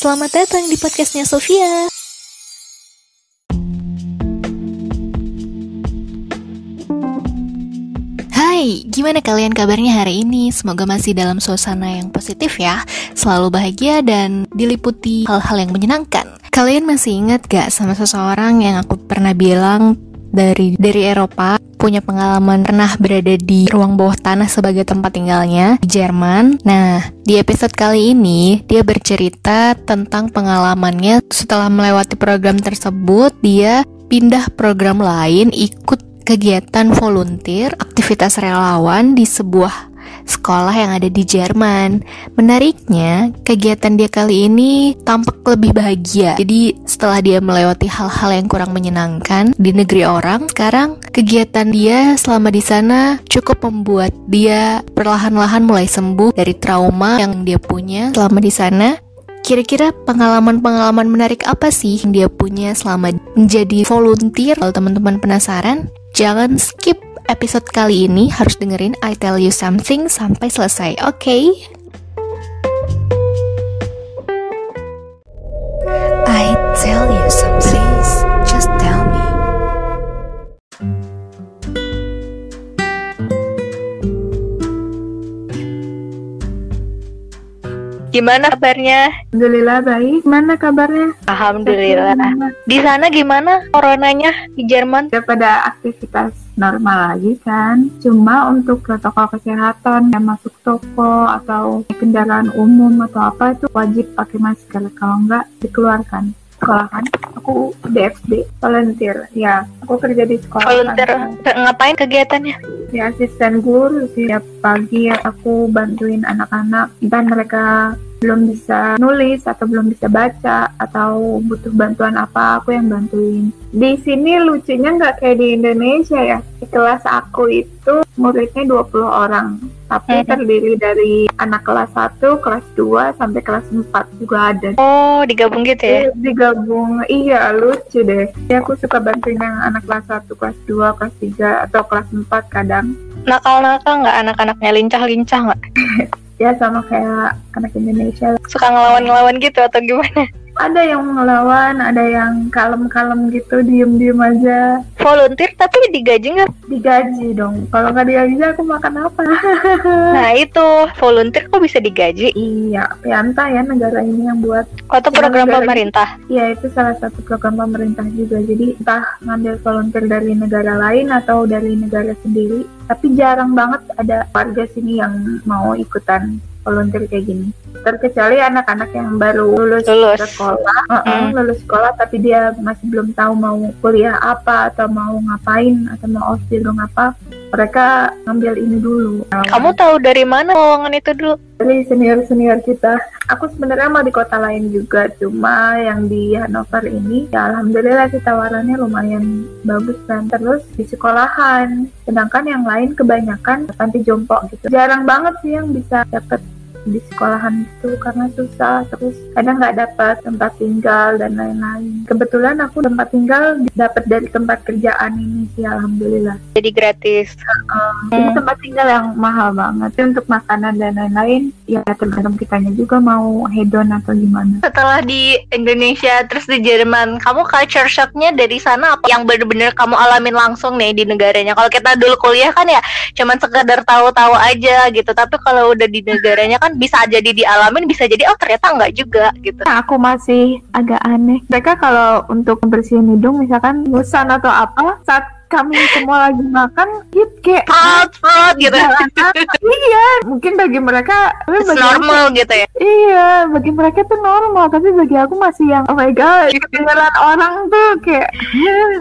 Selamat datang di podcastnya Sofia. Hai, gimana kalian kabarnya hari ini? Semoga masih dalam suasana yang positif ya, selalu bahagia dan diliputi hal-hal yang menyenangkan. Kalian masih ingat gak sama seseorang yang aku pernah bilang dari dari Eropa punya pengalaman pernah berada di ruang bawah tanah sebagai tempat tinggalnya di Jerman. Nah, di episode kali ini dia bercerita tentang pengalamannya setelah melewati program tersebut, dia pindah program lain ikut kegiatan volunteer, aktivitas relawan di sebuah sekolah yang ada di Jerman. Menariknya, kegiatan dia kali ini tampak lebih bahagia. Jadi, setelah dia melewati hal-hal yang kurang menyenangkan di negeri orang, sekarang kegiatan dia selama di sana cukup membuat dia perlahan-lahan mulai sembuh dari trauma yang dia punya selama di sana. Kira-kira pengalaman-pengalaman menarik apa sih yang dia punya selama menjadi volunteer? Kalau teman-teman penasaran, jangan skip episode kali ini harus dengerin I Tell You Something sampai selesai, oke? Okay? Gimana kabarnya? Alhamdulillah baik. Mana kabarnya? Alhamdulillah. Di sana gimana coronanya di Jerman? Daripada aktivitas normal lagi kan. Cuma untuk protokol kesehatan yang masuk toko atau kendaraan umum atau apa itu wajib pakai masker. Kalau enggak dikeluarkan sekolahan aku DFB volunteer. Ya aku kerja di sekolah volunteer. ngapain kegiatannya? Ya asisten guru setiap pagi aku bantuin anak-anak. Dan mereka belum bisa nulis atau belum bisa baca atau butuh bantuan apa aku yang bantuin di sini lucunya nggak kayak di Indonesia ya di kelas aku itu muridnya 20 orang tapi terdiri dari anak kelas 1, kelas 2 sampai kelas 4 juga ada. Oh, digabung gitu ya? Iya, digabung. Iya, lucu deh. Ya aku suka bantuin yang anak kelas 1, kelas 2, kelas 3 atau kelas 4 kadang. Nakal-nakal nggak anak-anaknya lincah-lincah nggak? ya sama kayak anak Indonesia. Suka ngelawan-ngelawan gitu atau gimana? Ada yang ngelawan, ada yang kalem-kalem gitu, diem-diem aja. Volunteer tapi digaji nggak? Digaji dong. Kalau nggak digaji aku makan apa? nah itu volunteer kok bisa digaji? Iya, Pianta ya negara ini yang buat. Oh, itu program negara, pemerintah? Iya itu salah satu program pemerintah juga. Jadi entah ngambil volunteer dari negara lain atau dari negara sendiri. Tapi jarang banget ada warga sini yang mau ikutan volunteer kayak gini. Terkecuali anak-anak yang baru lulus, lulus. sekolah uh -uh, lulus sekolah tapi dia masih belum tahu mau kuliah apa atau mau ngapain atau mau ospil apa mereka ngambil ini dulu. Kamu tahu dari mana lowongan itu dulu? Dari senior senior kita. Aku sebenarnya mau di kota lain juga cuma yang di Hanover ini ya alhamdulillah sih tawarannya lumayan bagus kan terus di sekolahan. Sedangkan yang lain kebanyakan panti jompo gitu. Jarang banget sih yang bisa dapat di sekolahan itu karena susah terus kadang nggak dapat tempat tinggal dan lain-lain. Kebetulan aku tempat tinggal dapat dari tempat kerjaan ini sih alhamdulillah. Jadi gratis. Uh, hmm. jadi tempat tinggal yang mahal banget. Tapi untuk makanan dan lain-lain ya tergantung kitanya juga mau hedon atau gimana. Setelah di Indonesia terus di Jerman kamu culture shocknya dari sana apa? Yang benar-benar kamu alamin langsung nih di negaranya. Kalau kita dulu kuliah kan ya cuman sekedar tahu-tahu aja gitu. Tapi kalau udah di negaranya kan kan bisa jadi dialamin bisa jadi oh ternyata enggak juga gitu. Nah, aku masih agak aneh. Mereka kalau untuk membersihin hidung misalkan bosan atau apa saat kami semua lagi makan hit kayak hot hot gitu. iya mungkin bagi mereka tapi bagi normal aku, gitu ya. Iya bagi mereka tuh normal tapi bagi aku masih yang oh my god kedengaran orang tuh kayak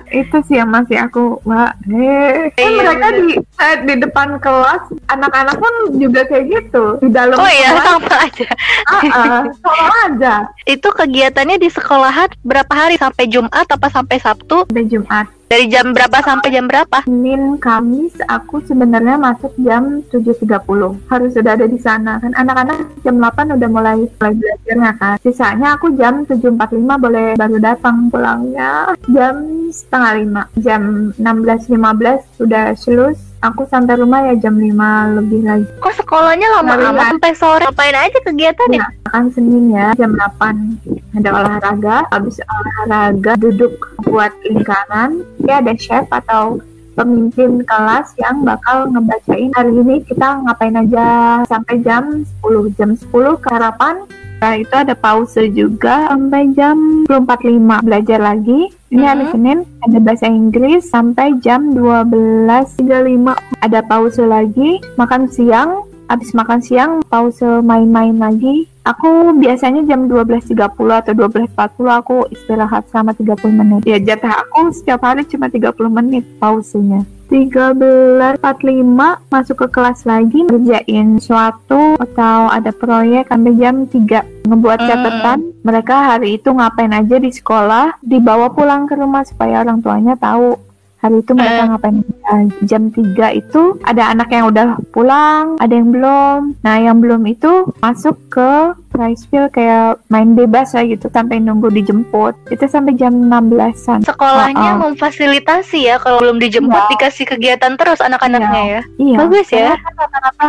itu sih yang masih aku mbak. Eh kan mereka di eh, di depan kelas anak-anak pun juga kayak gitu di dalam oh iya sama aja. Uh -uh, sama aja. Itu kegiatannya di sekolahan berapa hari? Sampai Jumat apa sampai Sabtu? Sampai Jumat dari jam berapa sampai jam berapa? Senin, Kamis, aku sebenarnya masuk jam 7.30. Harus sudah ada di sana. Kan anak-anak jam 8 udah mulai mulai belajarnya kan. Sisanya aku jam 7.45 boleh baru datang pulangnya jam setengah lima. Jam 16.15 sudah selus aku sampai rumah ya jam 5 lebih lagi. Kok sekolahnya lama Lari amat? sampai sore? Ngapain aja kegiatan ya? Ya, kan Senin ya jam 8 ada olahraga, habis olahraga duduk buat lingkaran, ya ada chef atau pemimpin kelas yang bakal ngebacain. Hari ini kita ngapain aja? Sampai jam 10 jam 10 ke harapan Nah, itu ada pause juga sampai jam 10.45 belajar lagi. Ini hari Mhm. Senin ada bahasa Inggris sampai jam 12.35 ada pause lagi, makan siang, habis makan siang pause main-main lagi. Aku biasanya jam 12.30 atau 12.40 aku istirahat selama 30 menit. Ya jatah aku setiap hari cuma 30 menit pausenya. 13.45 masuk ke kelas lagi ngerjain suatu atau ada proyek sampai jam 3 ngebuat Hmm. catatan mereka hari itu ngapain aja di sekolah dibawa pulang ke rumah supaya orang tuanya tahu hari itu mereka Hmm. ngapain aja. jam 3 itu ada anak yang udah pulang ada yang belum nah yang belum itu masuk ke Priceville kayak main bebas lah gitu sampai nunggu dijemput itu sampai jam 16an Sekolahnya Oh, oh. memfasilitasi ya kalau belum dijemput Iya. dikasih kegiatan terus anak-anaknya ya. iya Bagus ya. Karena kan rata-rata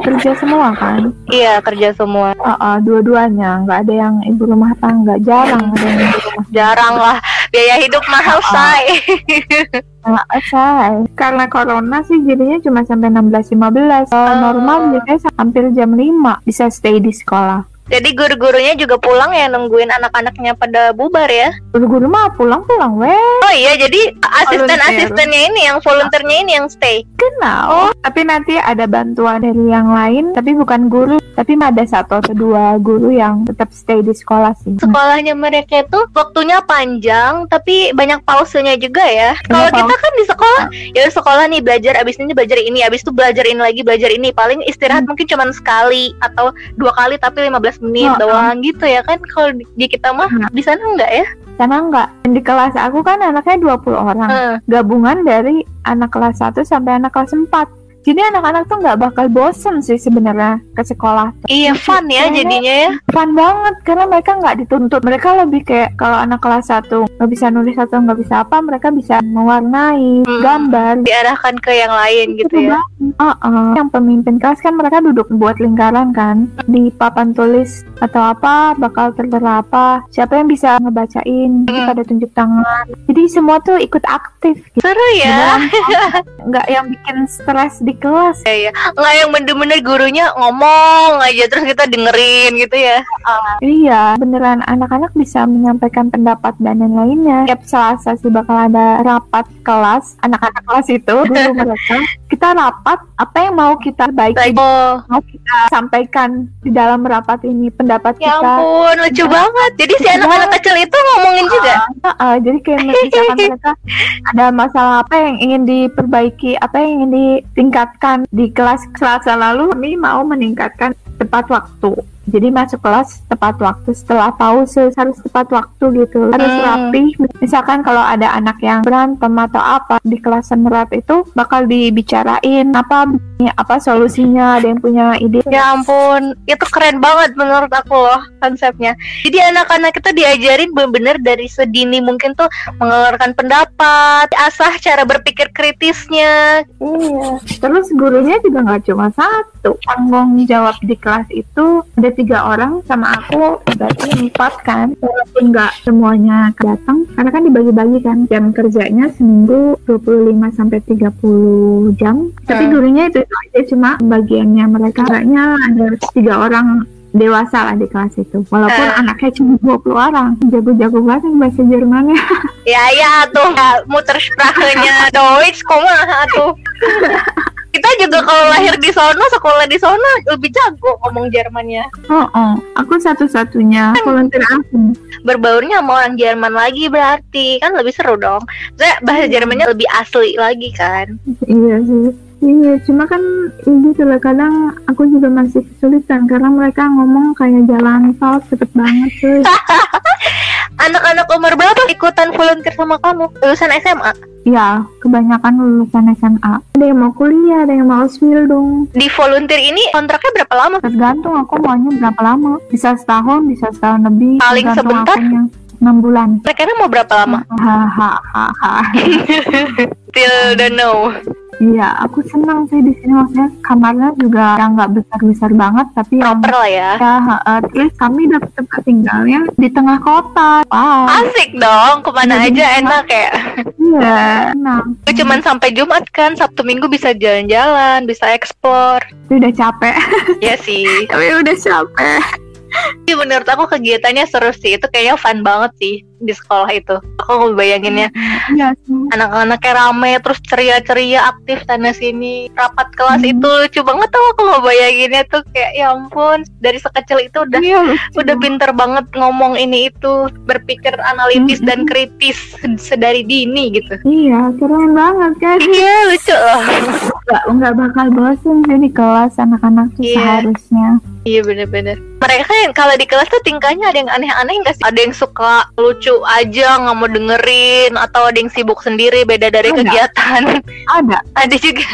kerja semua kan Iya, kerja semua. Uh, uh, dua-duanya nggak ada yang ibu rumah tangga jarang ada yang ibu rumah Jarang lah. Biaya hidup mahal, Oh. say. tangga say karena corona sih jadinya cuma sampai 16-15 Kalau Oh. normal biasanya sa- hampir jam 5 bisa stay di sekolah Jadi guru-gurunya juga pulang ya nungguin anak-anaknya pada bubar ya. guru-guru mah pulang-pulang weh Oh iya, jadi asisten-asistennya ini yang volunteernya ini yang stay. kenal tapi nanti ada bantuan dari yang lain tapi bukan guru tapi ada satu atau dua guru yang tetap stay di sekolah sih Sekolahnya mereka itu waktunya panjang tapi banyak pausenya juga ya. Kalau kita kan di sekolah, ya sekolah nih belajar abis ini belajar ini, abis itu belajar ini lagi, belajar ini. Paling istirahat mungkin cuma sekali atau dua kali tapi 15 menit Oh, doang gitu ya kan. Kalau di, di kita mah Nah. di sana enggak ya? sana enggak di kelas aku kan anaknya 20 orang Eh, gabungan dari anak kelas 1 sampai anak kelas 4 jadi anak-anak tuh nggak bakal bosen sih sebenarnya ke sekolah iya fun ya Kayaknya- jadinya ya. fun banget karena mereka nggak dituntut mereka lebih kayak kalau anak kelas 1 nggak bisa nulis atau nggak bisa apa mereka bisa mewarnai Hmm. gambar Diarahkan ke yang lain gitu Seru ya. banget. Uh-uh. Yang pemimpin kelas kan mereka duduk buat lingkaran kan di papan tulis atau apa bakal tertera apa siapa yang bisa ngebacain Hmm. pada tunjuk tangan jadi semua tuh ikut aktif gitu. Seru ya. Beneran, nggak yang bikin stres di kelas Iya, iya. Nggak yang bener-bener gurunya ngomong aja terus kita dengerin gitu ya. iya beneran anak-anak bisa menyampaikan pendapat dan lain-lainnya tiap selasa sih bakal ada rapat kelas anak-anak kelas itu guru mereka kita rapat apa yang mau kita baiki Oh, mau kita sampaikan di dalam rapat ini pendapat ya kita ampun, lucu banget. Jadi si anak-anak banget. kecil itu ngomongin juga. Heeh, jadi kayak misalkan mereka ada masalah apa yang ingin diperbaiki, apa yang ingin ditingkatkan di kelas Selasa lalu kami mau meningkatkan tepat waktu. Jadi masuk kelas tepat waktu setelah pause harus tepat waktu gitu harus Hmm. rapi. Misalkan kalau ada anak yang berantem atau apa di kelas semerat itu bakal dibicarain apa apa solusinya ada yang punya ide Ya ampun, itu keren banget menurut aku loh konsepnya. Jadi anak-anak kita diajarin bener-bener dari sedini mungkin tuh mengeluarkan pendapat, asah cara berpikir kritisnya. Iya. Terus gurunya juga nggak cuma satu. Tanggung jawab di kelas itu ada tiga orang sama aku berarti empat kan. Walaupun nggak semuanya datang karena kan dibagi-bagi kan jam kerjanya seminggu 25 sampai 30 jam. Tapi Hmm. gurunya itu, itu aja cuma bagiannya mereka kayaknya ada tiga orang dewasa lah di kelas itu walaupun Eh. anaknya cuma 20 orang jago-jago banget bahasa Jermannya Ya ya tuh ya, muter sprachenya Deutsch kumaha tuh. Juga kalau lahir di sono, sekolah di sono lebih jago ngomong Jermannya. oh, oh. aku satu-satunya volunteer aku Berbaurnya sama orang Jerman lagi berarti kan lebih seru dong. Saya bahasa Jermannya lebih asli lagi kan. Iya sih. Iya, cuma kan ini gitu lah kadang aku juga masih kesulitan karena mereka ngomong kayak jalan tol cepet banget cuy. Anak-anak umur berapa ikutan volunteer sama kamu? Lulusan SMA? Ya, kebanyakan lulusan SMA. Ada yang mau kuliah, ada yang mau Ausbildung. Di volunteer ini kontraknya berapa lama? Tergantung aku maunya berapa lama. Bisa setahun, bisa setahun lebih. Paling sebentar? akunya. 6 bulan. Kira-kira mau berapa lama? Hahaha. Still don't know. Iya, aku senang sih di sini maksudnya kamarnya juga yang nggak besar-besar banget tapi Proper lah ya. ya uh, terus kami dapat tempat tinggalnya di tengah kota. Wow. Asik dong, ke mana Iya, aja enak ya. Iya. Gue cuman sampai Jumat kan, Sabtu Minggu bisa jalan-jalan, bisa explore. Tapi udah capek. Ya sih. tapi udah capek. Tapi menurut aku kegiatannya seru sih. Itu kayaknya fun banget sih di sekolah itu. Aku ngebayanginnya sih. anak-anaknya rame terus ceria-ceria aktif sana sini. Rapat kelas Hmm. itu lucu banget tau aku ngebayanginnya tuh kayak ya ampun dari sekecil itu udah lucu. udah pinter banget ngomong ini itu berpikir analitis Hmm. dan kritis sedari dini gitu. Iya, keren banget kan. Iya lucu loh. Nggak, nggak bakal bosen sih di kelas anak-anak tuh Iya. seharusnya. Iya bener-bener Mereka kan kalau di kelas tuh tingkahnya ada yang aneh-aneh nggak sih? Ada yang suka lucu aja nggak mau dengerin Atau ada yang sibuk sendiri beda dari Ada. kegiatan Ada, Ada juga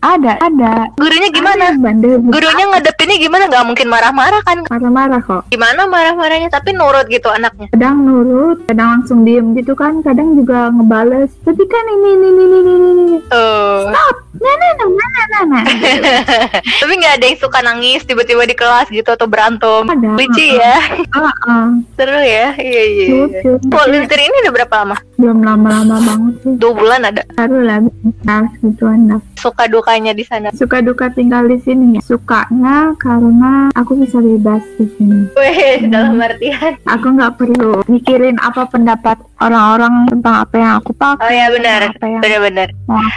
ada, ada. Gurunya gimana? Ada bandel, Gurunya ngadepinnya gimana? Nggak mungkin marah-marah kan? marah-marah kok. Gimana marah-marahnya? Tapi nurut gitu anaknya kadang nurut, kadang langsung diem gitu kan, kadang juga ngebales. Tapi kan ini ini ini ini ini ini. Oh. Nah, nah, nah, nah, nah, nah. Tapi nggak ada yang suka nangis tiba-tiba di kelas gitu Atau berantem Ada. Lucu ya Ah, ah, Seru ya Iya iya iya lucu. Volunteer ini udah berapa lama? Belum lama-lama banget sih. Dua bulan ada Baru lah, nah, gituan lah. Suka dukanya di sana Suka duka tinggal di sini ya. Sukanya karena aku bisa bebas di sini. Weh, dalam artian Aku nggak perlu mikirin apa pendapat orang-orang tentang apa yang aku pakai. Oh iya benar, yang benar-benar.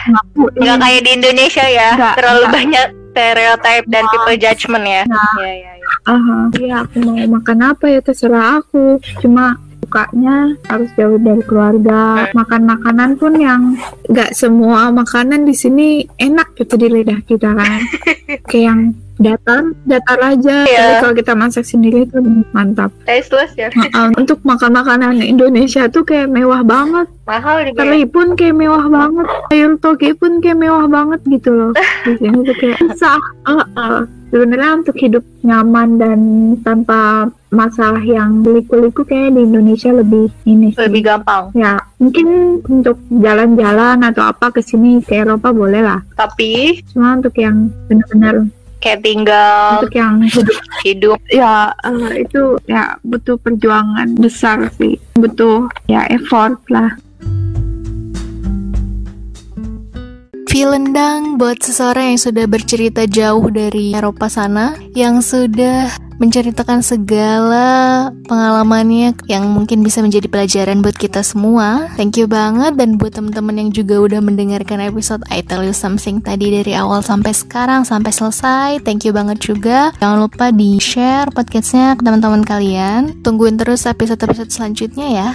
lakuin. Nggak kayak di Indonesia ya, Nggak, terlalu nggak. banyak stereotype dan Nah. people judgment ya. Nah. Iya iya iya. Aha, iya aku mau makan apa ya terserah aku. Cuma sukanya harus jauh dari keluarga. Makan makanan pun yang nggak semua makanan di sini enak gitu di lidah kita kan. Kayak yang datar, datar aja. Iya. Tapi kalau kita masak sendiri itu mantap. Tasteless ya. Nah, untuk makan makanan Indonesia tuh kayak mewah banget. Mahal juga. ya. Teri pun kayak mewah banget. Sayur toge pun kayak mewah banget gitu loh. Di sini tuh kayak sah. Uh, uh. Sebenarnya untuk hidup nyaman dan tanpa masalah yang liku-liku kayak di Indonesia lebih ini sih. Lebih gampang. Ya, mungkin untuk jalan-jalan atau apa ke sini ke Eropa boleh lah. Tapi Cuma untuk yang benar-benar kayak tinggal untuk yang hidup hidup ya eh, itu ya butuh perjuangan besar sih. Butuh ya effort lah. Vilendang buat seseorang yang sudah bercerita jauh dari Eropa sana, yang sudah menceritakan segala pengalamannya yang mungkin bisa menjadi pelajaran buat kita semua. Thank you banget dan buat teman-teman yang juga udah mendengarkan episode I Tell You Something tadi dari awal sampai sekarang sampai selesai. Thank you banget juga. Jangan lupa di share podcastnya ke teman-teman kalian. Tungguin terus episode-episode selanjutnya ya.